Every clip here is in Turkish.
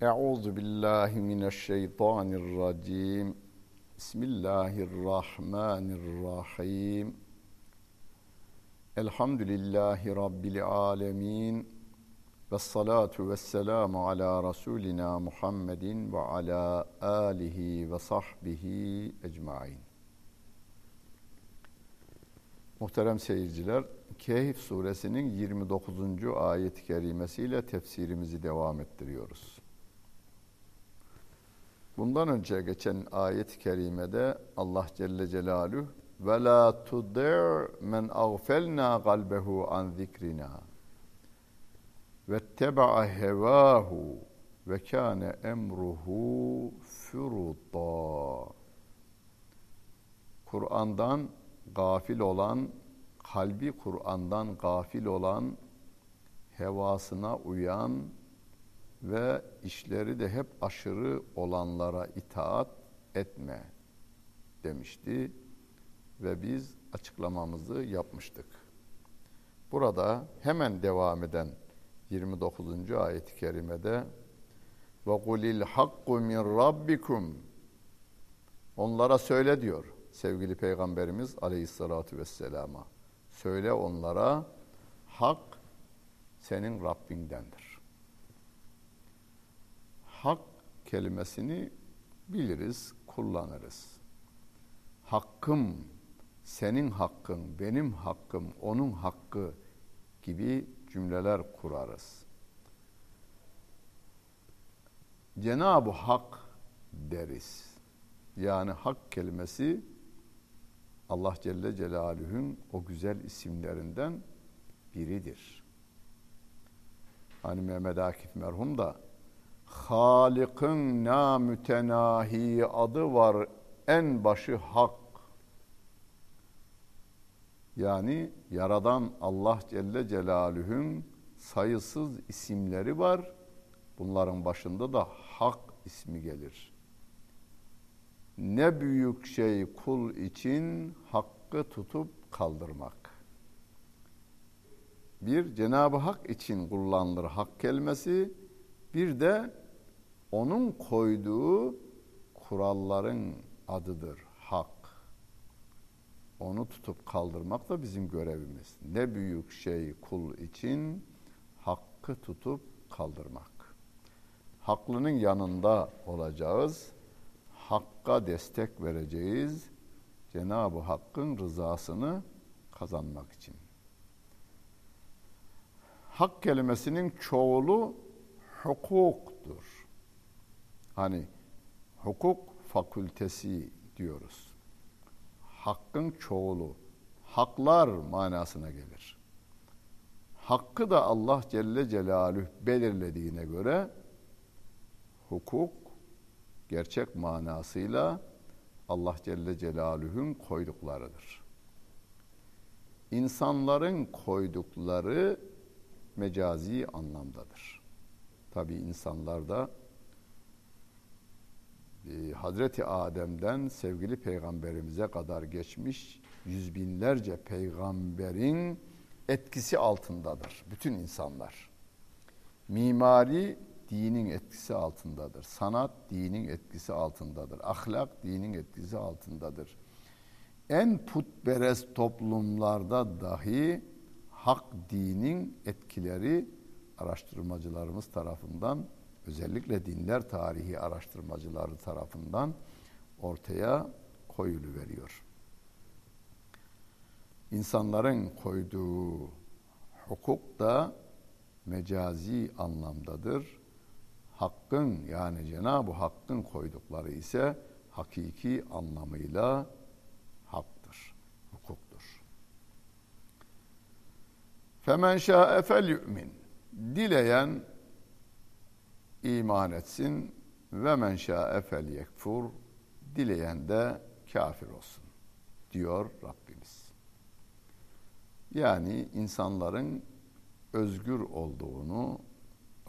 Euzu billahi mineşşeytanirracim. Bismillahirrahmanirrahim. Elhamdülillahi rabbil alamin. Ve salatu ve selamu ala Resulina Muhammedin ve ala alihi ve sahbihi ecmain. Muhterem seyirciler, Kehf suresinin 29. ayet-i kerimesiyle tefsirimizi devam ettiriyoruz. Bundan önce geçen ayet-i kerimede Allah Celle Celaluhu ve la tudi' men aghfalna kalbehu an zikrina ve teba'a hevahu ve kâne emruhu furuta. Kur'an'dan gafil olan, kalbi Kur'an'dan gafil olan, hevasına uyan ve işleri de hep aşırı olanlara itaat etme demişti ve biz açıklamamızı yapmıştık. Burada hemen devam eden 29. ayet-i kerimede ve kulil hakku min rabbikum onlara söyle diyor sevgili peygamberimiz aleyhissalatu vesselama söyle onlara hak senin Rabbindendir. Hak kelimesini biliriz, kullanırız. Hakkım, senin hakkın, benim hakkım, onun hakkı gibi cümleler kurarız. Cenab-ı Hak deriz. Yani hak kelimesi Allah Celle Celaluhu'nun o güzel isimlerinden biridir. Hani Mehmet Akif merhum da Halik'in namütenahi adı var en başı hak. Yani yaradan Allah Celle Celaluhu'nun sayısız isimleri var. Bunların başında da hak ismi gelir. Ne büyük şey kul için hakkı tutup kaldırmak. Bir Cenab-ı Hak için kullanılır hak kelimesi. Bir de onun koyduğu kuralların adıdır hak. Onu tutup kaldırmak da bizim görevimiz. Ne büyük şey kul için hakkı tutup kaldırmak. Haklının yanında olacağız. Hakka destek vereceğiz. Cenab-ı Hakk'ın rızasını kazanmak için. Hak kelimesinin çoğulu hukuktur. Hani hukuk fakültesi diyoruz. Hakkın çoğulu, haklar manasına gelir. Hakkı da Allah Celle Celaluhu belirlediğine göre hukuk gerçek manasıyla Allah Celle Celaluhu'nun koyduklarıdır. İnsanların koydukları mecazi anlamdadır. Tabi insanlar da Hazreti Adem'den sevgili peygamberimize kadar geçmiş yüz binlerce peygamberin etkisi altındadır. Bütün insanlar. Mimari dinin etkisi altındadır. Sanat dinin etkisi altındadır. Ahlak dinin etkisi altındadır. En putperest toplumlarda dahi hak dinin etkileri araştırmacılarımız tarafından özellikle dinler tarihi araştırmacıları tarafından ortaya koyulu veriyor. İnsanların koyduğu hukuk da mecazi anlamdadır. Hakkın yani Cenab-ı Hakk'ın koydukları ise hakiki anlamıyla haktır, hukuktur. Femen şa'e fel yu'min. Dileyen iman etsin ve men şa'e fel yekfur. Dileyen de kafir olsun diyor Rabbimiz. Yani insanların özgür olduğunu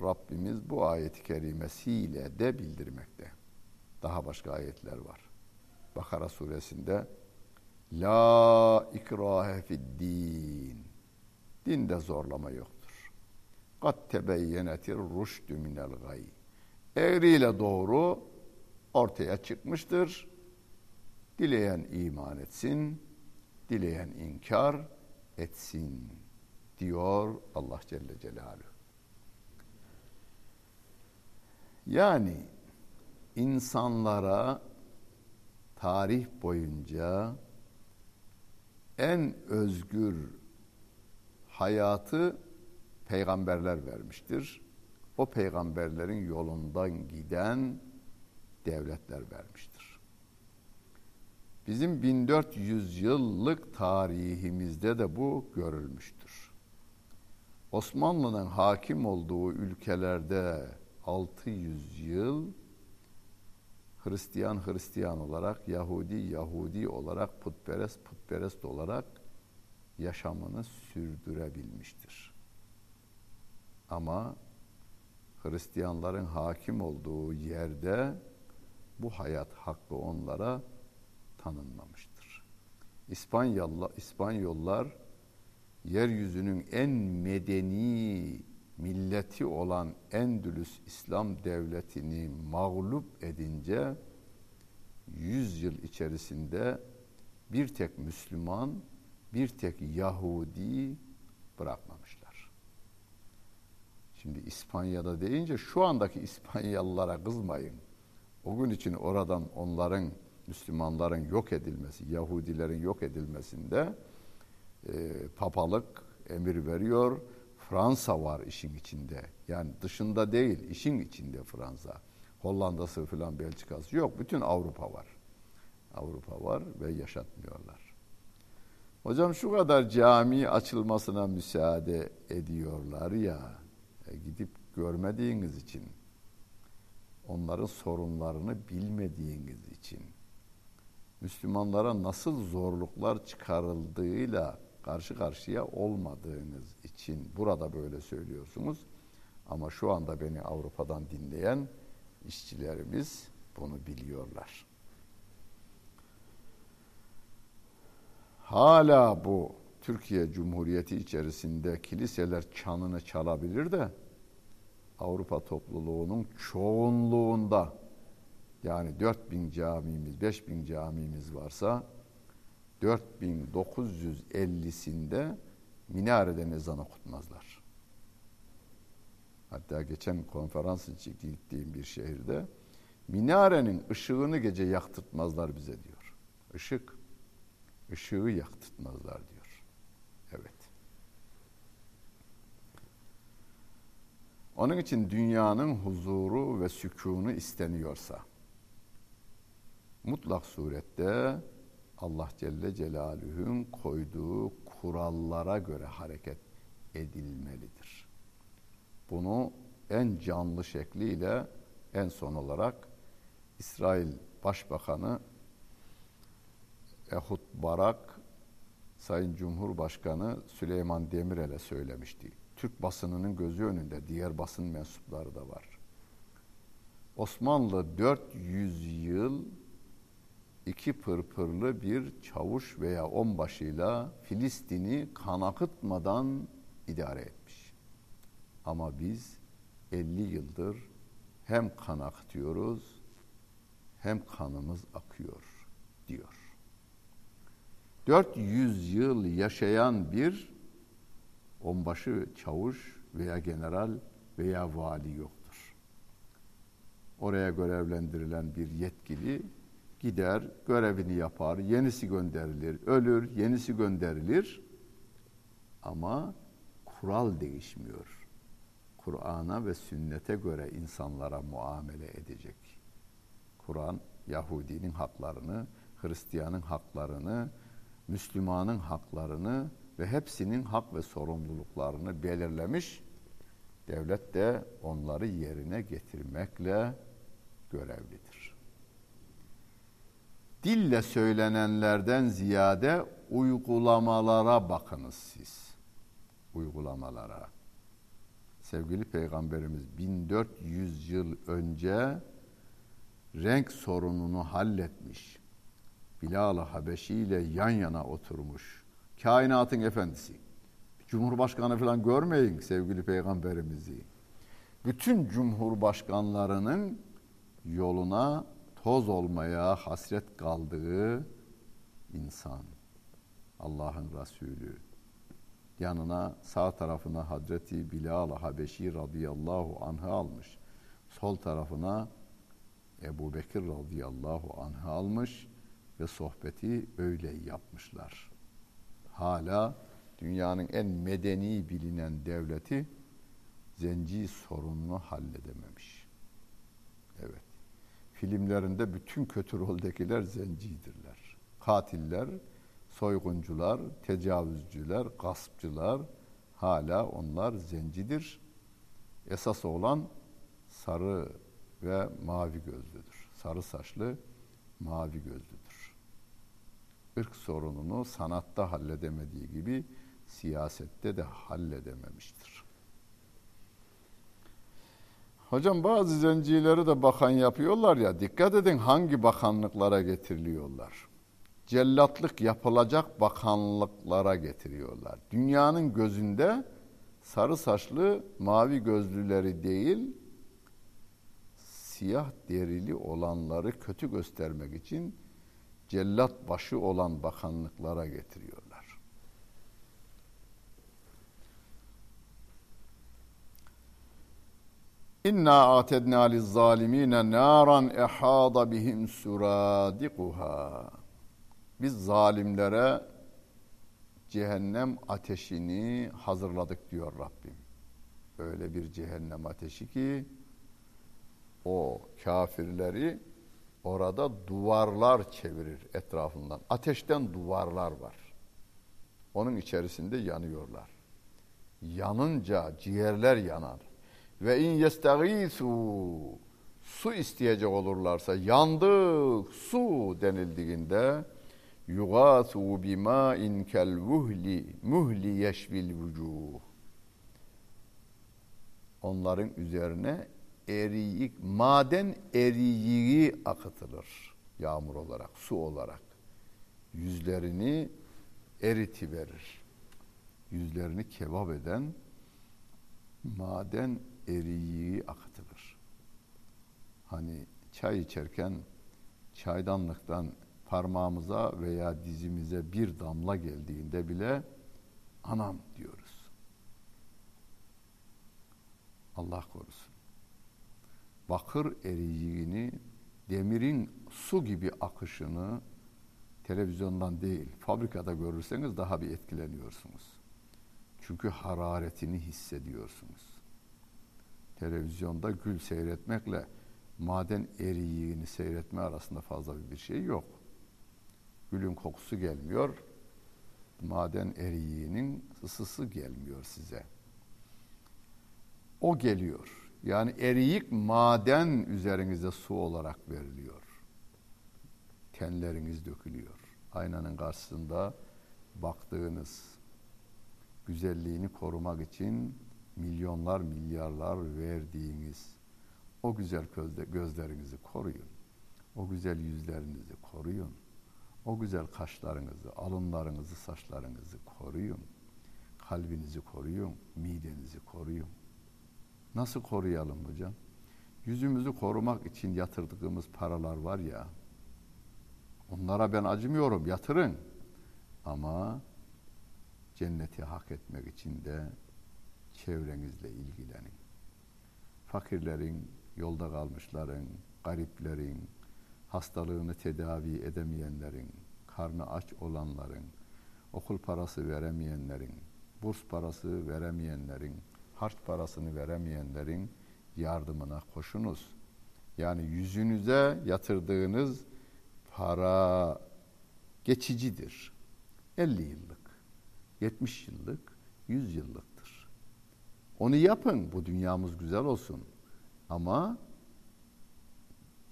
Rabbimiz bu ayet-i kerimesiyle de bildirmekte. Daha başka ayetler var. Bakara suresinde La ikrahe fid din. Dinde zorlama yoktur. Kat tebeyyenetir rüşdü minel gay. eğriyle doğru ortaya çıkmıştır. Dileyen iman etsin, dileyen inkar etsin diyor Allah Celle Celaluhu. Yani insanlara tarih boyunca en özgür hayatı peygamberler vermiştir. O peygamberlerin yolundan giden devletler vermiştir. Bizim 1400 yıllık tarihimizde de bu görülmüştür. Osmanlı'nın hakim olduğu ülkelerde 600 yıl Hristiyan Hristiyan olarak, Yahudi Yahudi olarak, putperest putperest olarak yaşamını sürdürebilmiştir. Ama Hristiyanların hakim olduğu yerde bu hayat hakkı onlara tanınmamıştır. İspanyollar, İspanyollar yeryüzünün en medeni milleti olan Endülüs İslam Devleti'ni mağlup edince 100 yıl içerisinde bir tek Müslüman, bir tek Yahudi bırakmamışlar. Şimdi İspanya'da deyince şu andaki İspanyalılara kızmayın. O gün için oradan onların Müslümanların yok edilmesi, Yahudilerin yok edilmesinde e, papalık emir veriyor Fransa var işin içinde. Yani dışında değil, işin içinde Fransa. Hollanda'sı falan Belçika'sı yok. Bütün Avrupa var. Avrupa var ve yaşatmıyorlar. Hocam şu kadar cami açılmasına müsaade ediyorlar ya, gidip görmediğiniz için, onların sorunlarını bilmediğiniz için, Müslümanlara nasıl zorluklar çıkarıldığıyla karşı karşıya olmadığınız için burada böyle söylüyorsunuz. Ama şu anda beni Avrupa'dan dinleyen işçilerimiz bunu biliyorlar. Hala bu Türkiye Cumhuriyeti içerisinde kiliseler çanını çalabilir de Avrupa topluluğunun çoğunluğunda yani 4000 camimiz, 5000 camimiz varsa 4950'sinde minareden ezan okutmazlar. Hatta geçen konferans için gittiğim bir şehirde minarenin ışığını gece yaktırtmazlar bize diyor. Işık, ışığı yaktırtmazlar diyor. Evet. Onun için dünyanın huzuru ve sükunu isteniyorsa mutlak surette Allah Celle Celaluhu'nun koyduğu kurallara göre hareket edilmelidir. Bunu en canlı şekliyle en son olarak İsrail Başbakanı Ehud Barak Sayın Cumhurbaşkanı Süleyman Demirel'e söylemişti. Türk basınının gözü önünde diğer basın mensupları da var. Osmanlı 400 yıl iki pırpırlı bir çavuş veya onbaşıyla Filistin'i kan akıtmadan idare etmiş. Ama biz 50 yıldır hem kan akıtıyoruz hem kanımız akıyor diyor. 400 yıl yaşayan bir onbaşı çavuş veya general veya vali yoktur. Oraya görevlendirilen bir yetkili gider, görevini yapar, yenisi gönderilir, ölür, yenisi gönderilir. Ama kural değişmiyor. Kur'an'a ve sünnete göre insanlara muamele edecek. Kur'an Yahudinin haklarını, Hristiyanın haklarını, Müslümanın haklarını ve hepsinin hak ve sorumluluklarını belirlemiş. Devlet de onları yerine getirmekle görevlidir dille söylenenlerden ziyade uygulamalara bakınız siz. Uygulamalara. Sevgili Peygamberimiz 1400 yıl önce renk sorununu halletmiş. Bilal-ı Habeşi ile yan yana oturmuş. Kainatın efendisi. Cumhurbaşkanı falan görmeyin sevgili peygamberimizi. bütün cumhurbaşkanlarının yoluna toz olmaya hasret kaldığı insan. Allah'ın Resulü. Yanına sağ tarafına Hazreti Bilal Habeşi radıyallahu anh'ı almış. Sol tarafına Ebu Bekir radıyallahu anh'ı almış ve sohbeti öyle yapmışlar. Hala dünyanın en medeni bilinen devleti zenci sorununu halledememiş. Evet. Filmlerinde bütün kötü roldekiler zencidirler. Katiller, soyguncular, tecavüzcüler, gaspçılar hala onlar zencidir. Esas olan sarı ve mavi gözlüdür. Sarı saçlı, mavi gözlüdür. Irk sorununu sanatta halledemediği gibi siyasette de halledememiştir. Hocam bazı zencileri de bakan yapıyorlar ya dikkat edin hangi bakanlıklara getiriliyorlar. Cellatlık yapılacak bakanlıklara getiriyorlar. Dünyanın gözünde sarı saçlı mavi gözlüleri değil siyah derili olanları kötü göstermek için cellat başı olan bakanlıklara getiriyorlar. İnna atedna liz zalimine naran ehada bihim suradikuha. Biz zalimlere cehennem ateşini hazırladık diyor Rabbim. Öyle bir cehennem ateşi ki o kafirleri orada duvarlar çevirir etrafından. Ateşten duvarlar var. Onun içerisinde yanıyorlar. Yanınca ciğerler yanar. Ve in yestagisu su isteyecek olurlarsa yandık su denildiğinde yugasu bima in kel vuhli muhli yeşvil vucuh onların üzerine eriyik, maden eriyiği akıtılır yağmur olarak, su olarak. Yüzlerini eriti verir. Yüzlerini kebap eden maden eriyiği akıtılır. Hani çay içerken çaydanlıktan parmağımıza veya dizimize bir damla geldiğinde bile anam diyoruz. Allah korusun. Bakır eriyiğini, demirin su gibi akışını televizyondan değil, fabrikada görürseniz daha bir etkileniyorsunuz. Çünkü hararetini hissediyorsunuz. Televizyonda gül seyretmekle maden eriyiğini seyretme arasında fazla bir şey yok. Gülün kokusu gelmiyor, maden eriyiğinin ısısı gelmiyor size. O geliyor. Yani eriyik maden üzerinize su olarak veriliyor. Tenleriniz dökülüyor. Aynanın karşısında baktığınız güzelliğini korumak için milyonlar milyarlar verdiğiniz o güzel gözlerinizi koruyun. O güzel yüzlerinizi koruyun. O güzel kaşlarınızı, alınlarınızı, saçlarınızı koruyun. Kalbinizi koruyun, midenizi koruyun. Nasıl koruyalım hocam? Yüzümüzü korumak için yatırdığımız paralar var ya, onlara ben acımıyorum, yatırın. Ama cenneti hak etmek için de çevrenizle ilgilenin. Fakirlerin, yolda kalmışların, gariplerin, hastalığını tedavi edemeyenlerin, karnı aç olanların, okul parası veremeyenlerin, burs parası veremeyenlerin, harç parasını veremeyenlerin yardımına koşunuz. Yani yüzünüze yatırdığınız para geçicidir. 50 yıllık, 70 yıllık, 100 yıllıktır. Onu yapın, bu dünyamız güzel olsun. Ama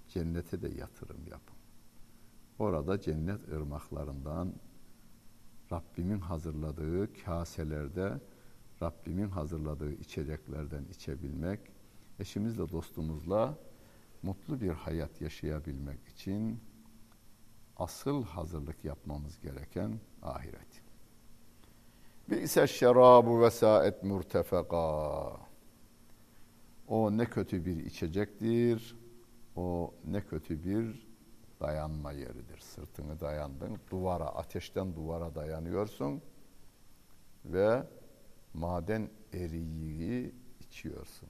cennete de yatırım yapın. Orada cennet ırmaklarından Rabbimin hazırladığı kaselerde Rabbimin hazırladığı içeceklerden içebilmek, eşimizle dostumuzla mutlu bir hayat yaşayabilmek için asıl hazırlık yapmamız gereken ahiret. Bi'se şerabu vesaet murtefeka. O ne kötü bir içecektir. O ne kötü bir dayanma yeridir. Sırtını dayandın, duvara, ateşten duvara dayanıyorsun ve maden eriği içiyorsun.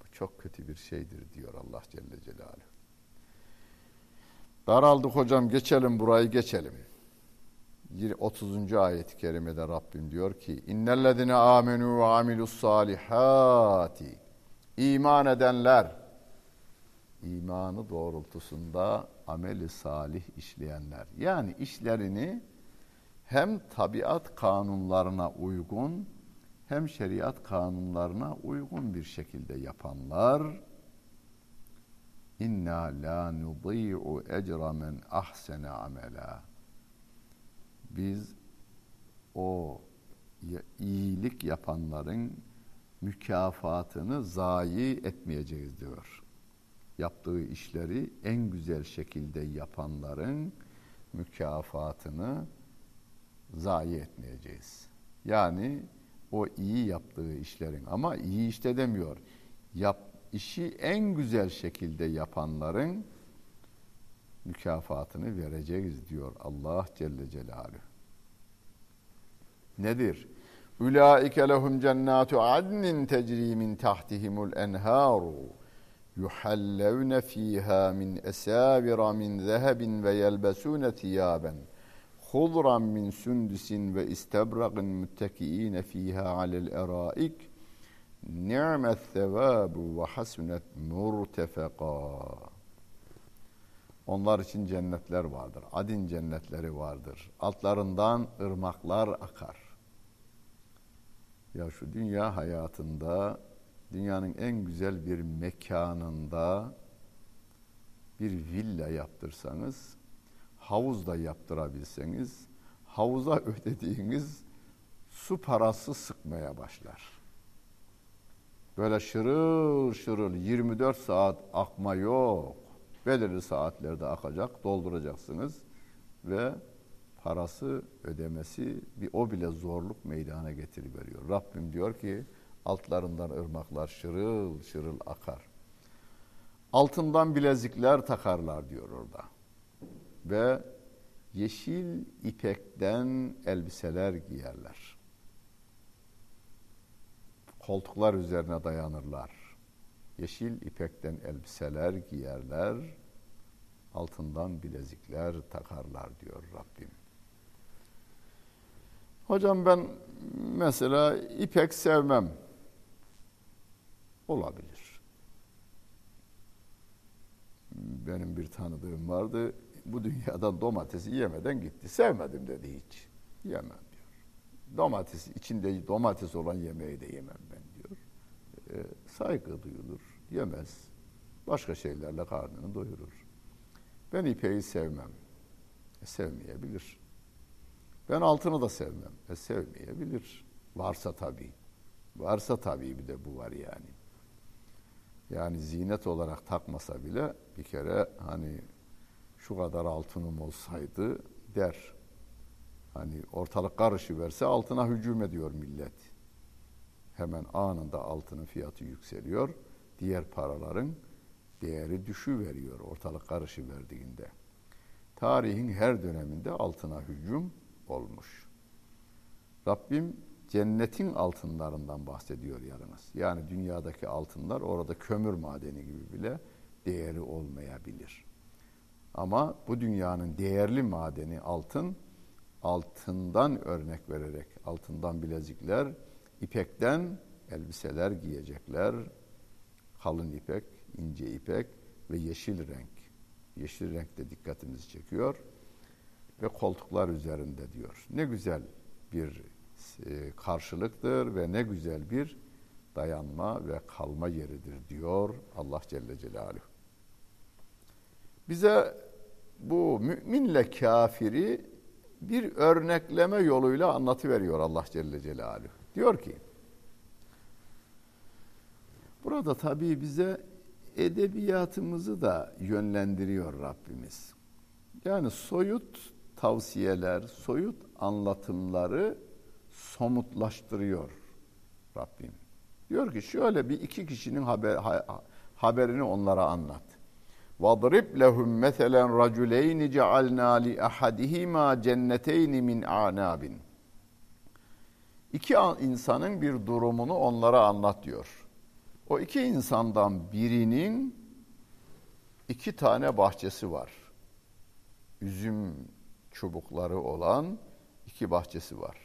Bu çok kötü bir şeydir diyor Allah Celle Celaluhu. Daraldık hocam geçelim burayı geçelim. 30. ayet-i kerimede Rabbim diyor ki İnnellezine amenu ve amilus salihati iman edenler imanı doğrultusunda ameli salih işleyenler. Yani işlerini hem tabiat kanunlarına uygun hem şeriat kanunlarına uygun bir şekilde yapanlar inna la nudî'u ecra men ahsene amela biz o iyilik yapanların mükafatını zayi etmeyeceğiz diyor. Yaptığı işleri en güzel şekilde yapanların mükafatını zayi etmeyeceğiz. Yani o iyi yaptığı işlerin ama iyi işte demiyor. Yap, işi en güzel şekilde yapanların mükafatını vereceğiz diyor Allah Celle Celaluhu. Nedir? Ulaike lehum cennatu adnin tecri min tahtihimul enharu yuhallevne fiha min esavira min zehebin ve yelbesune thiyaben hudran min sundusin ve istebraqin müttekiine fiha alel eraik ni'met sevabu ve hasnet murtefeka onlar için cennetler vardır. Adin cennetleri vardır. Altlarından ırmaklar akar. Ya şu dünya hayatında dünyanın en güzel bir mekanında bir villa yaptırsanız, havuz da yaptırabilseniz, havuza ödediğiniz su parası sıkmaya başlar. Böyle şırıl şırıl 24 saat akma yok belirli saatlerde akacak, dolduracaksınız ve parası ödemesi bir o bile zorluk meydana getiriveriyor. Rabbim diyor ki altlarından ırmaklar şırıl şırıl akar. Altından bilezikler takarlar diyor orada. Ve yeşil ipekten elbiseler giyerler. Koltuklar üzerine dayanırlar yeşil ipekten elbiseler giyerler, altından bilezikler takarlar diyor Rabbim. Hocam ben mesela ipek sevmem. Olabilir. Benim bir tanıdığım vardı. Bu dünyadan domatesi yemeden gitti. Sevmedim dedi hiç. Yemem diyor. Domates içinde domates olan yemeği de yemem ben diyor. E, saygı duyulur yemez. Başka şeylerle karnını doyurur. Ben ipeği sevmem. E, sevmeyebilir. Ben altını da sevmem. E, sevmeyebilir. Varsa tabii. Varsa tabii bir de bu var yani. Yani zinet olarak takmasa bile bir kere hani şu kadar altınım olsaydı der. Hani ortalık karışı verse altına hücum ediyor millet. Hemen anında altının fiyatı yükseliyor diğer paraların değeri düşü veriyor ortalık karışı verdiğinde. Tarihin her döneminde altına hücum olmuş. Rabbim cennetin altınlarından bahsediyor yalnız. Yani dünyadaki altınlar orada kömür madeni gibi bile değeri olmayabilir. Ama bu dünyanın değerli madeni altın, altından örnek vererek altından bilezikler, ipekten elbiseler giyecekler, kalın ipek, ince ipek ve yeşil renk. Yeşil renk de dikkatimizi çekiyor ve koltuklar üzerinde diyor. Ne güzel bir e, karşılıktır ve ne güzel bir dayanma ve kalma yeridir diyor Allah Celle Celaluhu. Bize bu müminle kafiri bir örnekleme yoluyla anlatıveriyor Allah Celle Celaluhu. Diyor ki Burada tabii bize edebiyatımızı da yönlendiriyor Rabbimiz. Yani soyut tavsiyeler, soyut anlatımları somutlaştırıyor Rabbim. Diyor ki şöyle bir iki kişinin haber, haberini onlara anlat. وَضْرِبْ لَهُمْ مَثَلًا رَجُلَيْنِ جَعَلْنَا لِأَحَدِهِمَا جَنَّتَيْنِ مِنْ أَعْنَابٍ İki insanın bir durumunu onlara anlat diyor. O iki insandan birinin iki tane bahçesi var. Üzüm çubukları olan iki bahçesi var.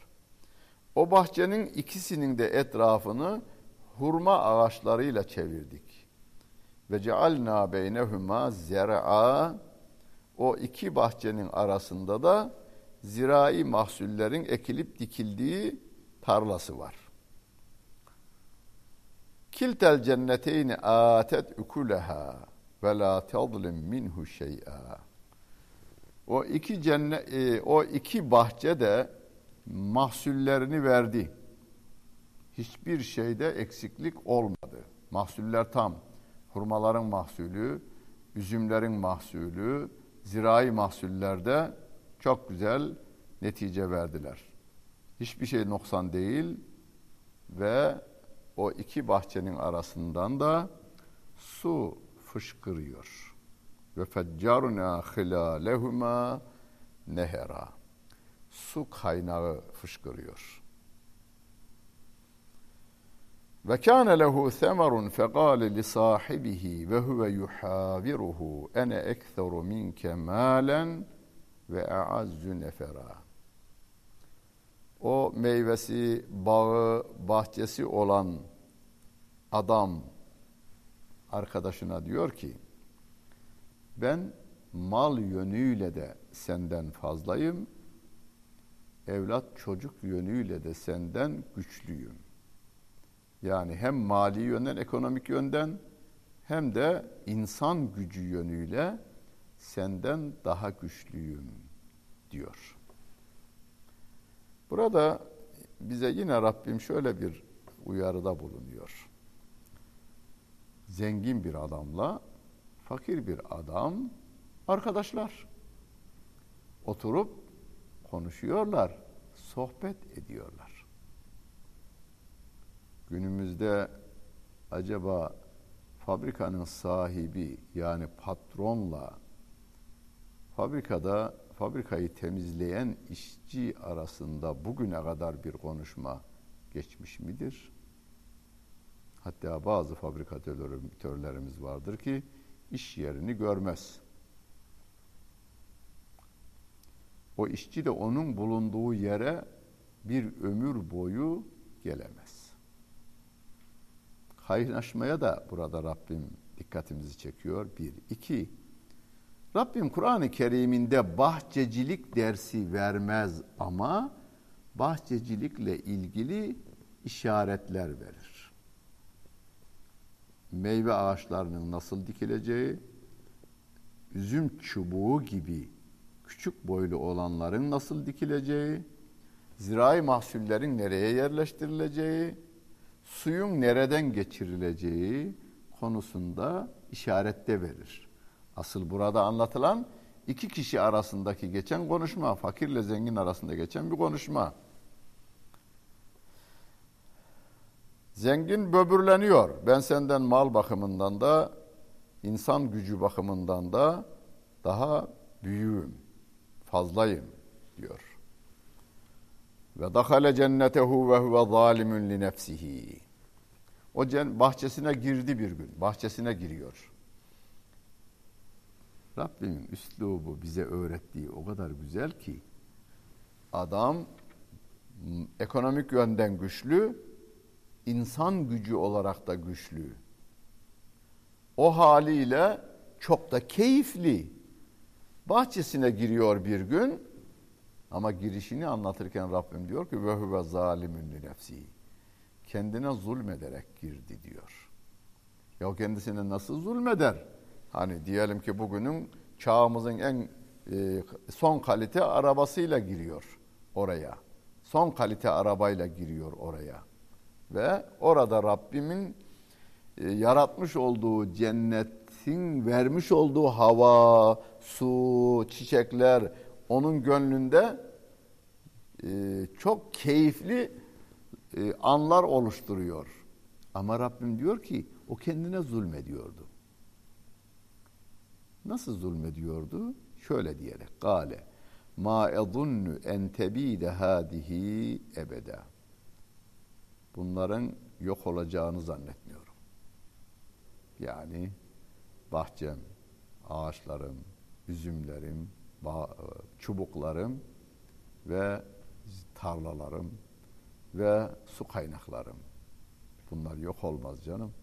O bahçenin ikisinin de etrafını hurma ağaçlarıyla çevirdik. Ve cealna beynehuma zer'a o iki bahçenin arasında da zirai mahsullerin ekilip dikildiği tarlası var. Kiltel cenneteyni atet ukuleha ve la tadlim minhu şey'a. O iki cennet e, o iki bahçe de mahsullerini verdi. Hiçbir şeyde eksiklik olmadı. Mahsuller tam. Hurmaların mahsulü, üzümlerin mahsulü, zirai mahsullerde çok güzel netice verdiler. Hiçbir şey noksan değil ve o iki bahçenin arasından da su fışkırıyor. Ve feccarna hilalehuma nehera. Su kaynağı fışkırıyor. Ve kâne lehu semerun fekâle li sahibihi ve huve yuhaviruhu ene ekseru minke mâlen ve e'azzu nefera. O meyvesi, bağı, bahçesi olan adam arkadaşına diyor ki ben mal yönüyle de senden fazlayım, evlat çocuk yönüyle de senden güçlüyüm. Yani hem mali yönden, ekonomik yönden hem de insan gücü yönüyle senden daha güçlüyüm diyor. Burada bize yine Rabbim şöyle bir uyarıda bulunuyor. Zengin bir adamla fakir bir adam arkadaşlar. Oturup konuşuyorlar, sohbet ediyorlar. Günümüzde acaba fabrikanın sahibi yani patronla fabrikada fabrikayı temizleyen işçi arasında bugüne kadar bir konuşma geçmiş midir? Hatta bazı fabrikatörlerimiz vardır ki iş yerini görmez. O işçi de onun bulunduğu yere bir ömür boyu gelemez. Kaynaşmaya da burada Rabbim dikkatimizi çekiyor. Bir. iki. Rabbim Kur'an-ı Kerim'inde bahçecilik dersi vermez ama bahçecilikle ilgili işaretler verir. Meyve ağaçlarının nasıl dikileceği, üzüm çubuğu gibi küçük boylu olanların nasıl dikileceği, zirai mahsullerin nereye yerleştirileceği, suyun nereden geçirileceği konusunda işarette verir. Asıl burada anlatılan iki kişi arasındaki geçen konuşma, fakirle zengin arasında geçen bir konuşma. Zengin böbürleniyor. Ben senden mal bakımından da, insan gücü bakımından da daha büyüğüm fazlayım diyor. Ve dakale cennetehu ve huve zalimun li nefsihi. O bahçesine girdi bir gün. Bahçesine giriyor. Rabbimin üslubu bize öğrettiği o kadar güzel ki adam ekonomik yönden güçlü, insan gücü olarak da güçlü. O haliyle çok da keyifli. Bahçesine giriyor bir gün ama girişini anlatırken Rabbim diyor ki ve huve zalimun li nefsi. Kendine zulmederek girdi diyor. Ya kendisine nasıl zulmeder? Hani diyelim ki bugünün çağımızın en e, son kalite arabasıyla giriyor oraya. Son kalite arabayla giriyor oraya. Ve orada Rabbimin e, yaratmış olduğu cennetin vermiş olduğu hava, su, çiçekler onun gönlünde e, çok keyifli e, anlar oluşturuyor. Ama Rabbim diyor ki o kendine zulmediyordu. Nasıl zulmediyordu? Şöyle diyerek. Gale ma ezunnu en tebide hadihi ebeda. Bunların yok olacağını zannetmiyorum. Yani bahçem, ağaçlarım, üzümlerim, çubuklarım ve tarlalarım ve su kaynaklarım. Bunlar yok olmaz canım.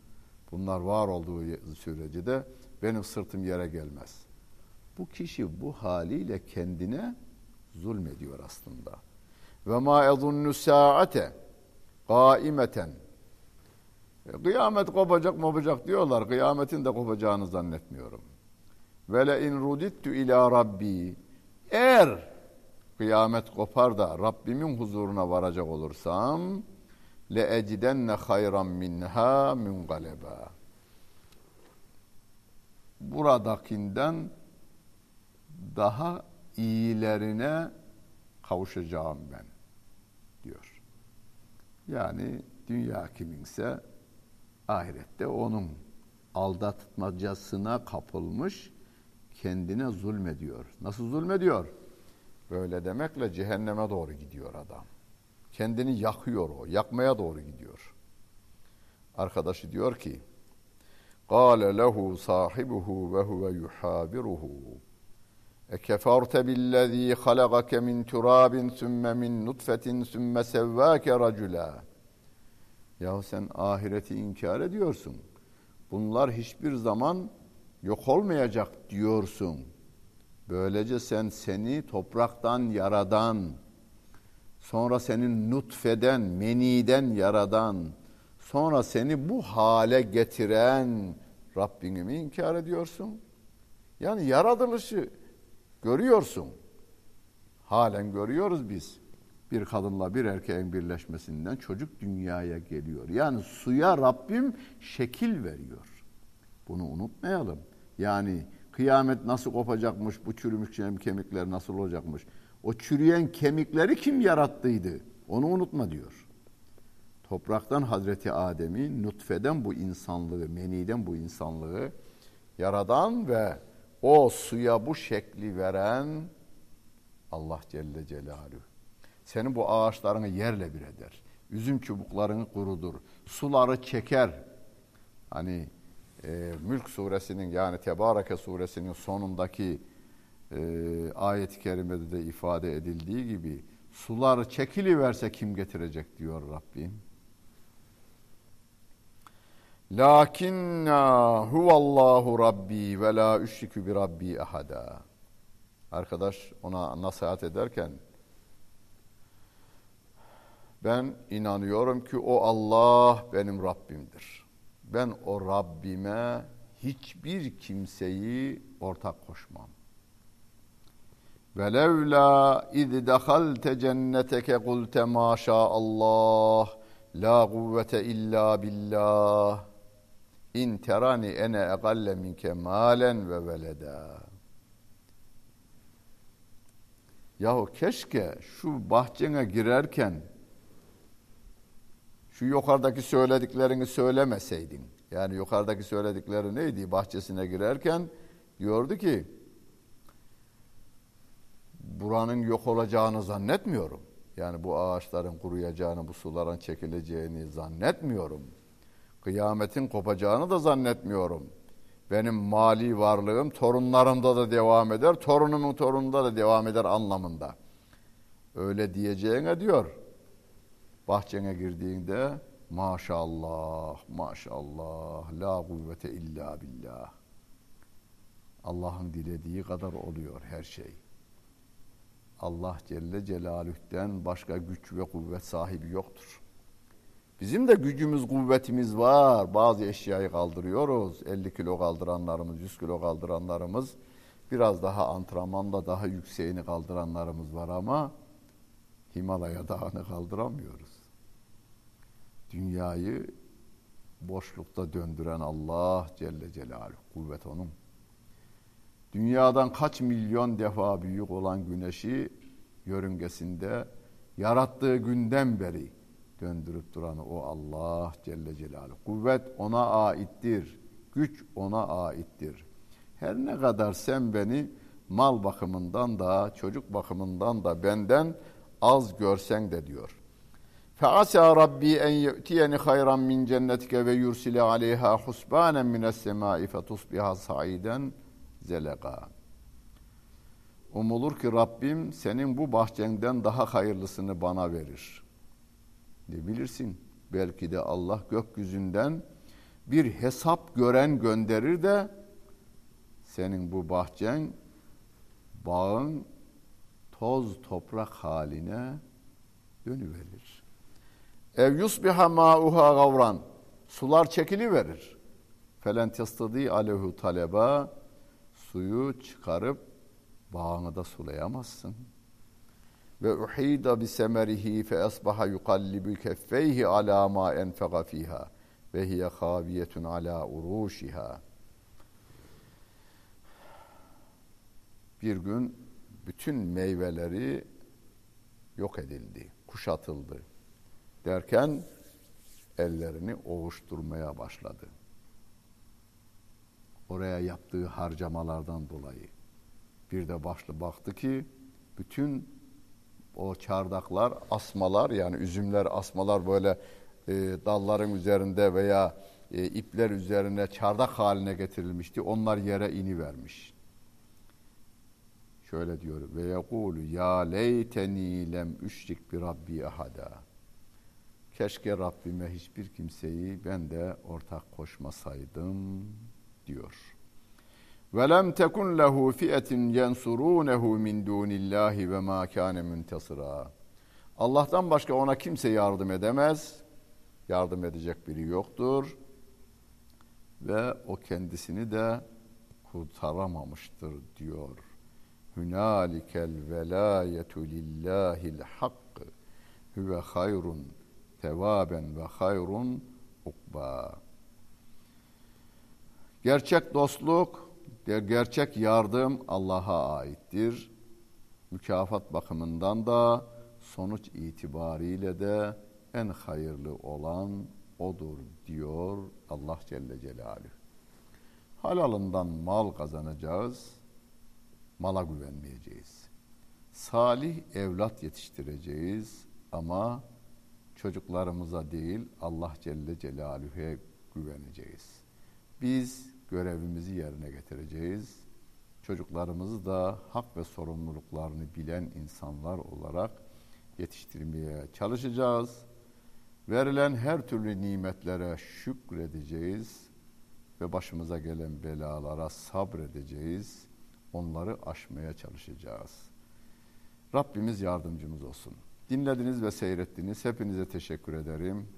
Bunlar var olduğu sürece de benim sırtım yere gelmez. Bu kişi bu haliyle kendine zulmediyor aslında. Ve ma ezunnu saate kaimeten Kıyamet kopacak mobacak diyorlar. Kıyametin de kopacağını zannetmiyorum. Ve le in rudittu ila rabbi eğer kıyamet kopar da Rabbimin huzuruna varacak olursam le ecidenne hayran minha mungaleba. Buradakinden daha iyilerine kavuşacağım ben diyor. Yani dünya kiminse ahirette onun aldatmacasına kapılmış kendine zulmediyor. Nasıl zulmediyor? Böyle demekle cehenneme doğru gidiyor adam. Kendini yakıyor o. Yakmaya doğru gidiyor. Arkadaşı diyor ki قال له صاحبه وهو يحابره اكفرت بالذي خلقك من تراب ثم من نطفة ثم سواك رجلا Ya sen ahireti inkar ediyorsun. Bunlar hiçbir zaman yok olmayacak diyorsun. Böylece sen seni topraktan yaradan, sonra senin nutfeden, meniden yaradan, sonra seni bu hale getiren Rabbini mi inkar ediyorsun? Yani yaratılışı görüyorsun. Halen görüyoruz biz. Bir kadınla bir erkeğin birleşmesinden çocuk dünyaya geliyor. Yani suya Rabbim şekil veriyor. Bunu unutmayalım. Yani kıyamet nasıl kopacakmış, bu çürümüş kemikler nasıl olacakmış. O çürüyen kemikleri kim yarattıydı? Onu unutma diyor. Topraktan Hazreti Adem'i, nutfeden bu insanlığı, meniden bu insanlığı yaradan ve o suya bu şekli veren Allah Celle Celaluhu. Senin bu ağaçlarını yerle bir eder. Üzüm çubuklarını kurudur. Suları çeker. Hani e, Mülk suresinin yani Tebareke suresinin sonundaki e, ayet-i kerimede de ifade edildiği gibi sular çekiliverse kim getirecek diyor Rabbim. Lakinna huvallahu rabbi ve la üşriku bi rabbi ahada. Arkadaş ona nasihat ederken ben inanıyorum ki o Allah benim Rabbimdir. Ben o Rabbime hiçbir kimseyi ortak koşmam. Velevla iz dehalte cenneteke kulte maşa Allah la kuvvete illa billah in terani ene egalle minke malen ve veleda. Yahu keşke şu bahçene girerken şu yukarıdaki söylediklerini söylemeseydin. Yani yukarıdaki söyledikleri neydi? Bahçesine girerken diyordu ki buranın yok olacağını zannetmiyorum. Yani bu ağaçların kuruyacağını, bu suların çekileceğini zannetmiyorum. Kıyametin kopacağını da zannetmiyorum. Benim mali varlığım torunlarımda da devam eder, torunumun torununda da devam eder anlamında. Öyle diyeceğine diyor bahçene girdiğinde maşallah, maşallah, la kuvvete illa billah. Allah'ın dilediği kadar oluyor her şey. Allah Celle Celaluh'ten başka güç ve kuvvet sahibi yoktur. Bizim de gücümüz, kuvvetimiz var. Bazı eşyayı kaldırıyoruz. 50 kilo kaldıranlarımız, 100 kilo kaldıranlarımız, biraz daha antrenmanla daha yükseğini kaldıranlarımız var ama Himalaya Dağı'nı kaldıramıyoruz dünyayı boşlukta döndüren Allah Celle Celaluhu. Kuvvet onun. Dünyadan kaç milyon defa büyük olan güneşi yörüngesinde yarattığı günden beri döndürüp duranı o Allah Celle Celaluhu. Kuvvet ona aittir. Güç ona aittir. Her ne kadar sen beni mal bakımından da çocuk bakımından da benden az görsen de diyor. Feasa Rabbi en yu'tiyeni hayran min cennetike ve yursile aleyha husbanen mines semai fetusbiha saiden zelega. Umulur ki Rabbim senin bu bahçenden daha hayırlısını bana verir. Ne bilirsin? Belki de Allah gökyüzünden bir hesap gören gönderir de senin bu bahçen bağın toz toprak haline dönüverir. Ev yusbiha ma'uha gavran sular çekili verir. Felen testadi alehu taleba suyu çıkarıp bağını da sulayamazsın. Ve uhida bi semerihi fe asbaha yuqallibu keffeyhi ala ma enfega fiha ve hiye haviyetun ala uruşiha. Bir gün bütün meyveleri yok edildi, kuşatıldı. Derken ellerini ovuşturmaya başladı. Oraya yaptığı harcamalardan dolayı. Bir de başlı baktı ki bütün o çardaklar, asmalar yani üzümler, asmalar böyle e, dalların üzerinde veya e, ipler üzerine çardak haline getirilmişti. Onlar yere ini vermiş. Şöyle diyor ve yekulu ya leyteni lem üşrik bi rabbi ahada. Keşke Rabbime hiçbir kimseyi ben de ortak koşmasaydım diyor. Lem tekun lehu fi'etin yensurunehu min dunillahi ve ma kana muntasira. Allah'tan başka ona kimse yardım edemez. Yardım edecek biri yoktur. Ve o kendisini de kurtaramamıştır diyor. Hünalikel velayetu lillahil hakkı huve hayrun tevaben ve hayrun ukba. Gerçek dostluk, gerçek yardım Allah'a aittir. Mükafat bakımından da sonuç itibariyle de en hayırlı olan odur diyor Allah Celle Celaluhu. Halalından mal kazanacağız, mala güvenmeyeceğiz. Salih evlat yetiştireceğiz ama çocuklarımıza değil Allah Celle Celaluhu'ya güveneceğiz. Biz görevimizi yerine getireceğiz. Çocuklarımızı da hak ve sorumluluklarını bilen insanlar olarak yetiştirmeye çalışacağız. Verilen her türlü nimetlere şükredeceğiz ve başımıza gelen belalara sabredeceğiz. Onları aşmaya çalışacağız. Rabbimiz yardımcımız olsun. Dinlediniz ve seyrettiniz. Hepinize teşekkür ederim.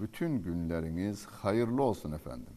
Bütün günleriniz hayırlı olsun efendim.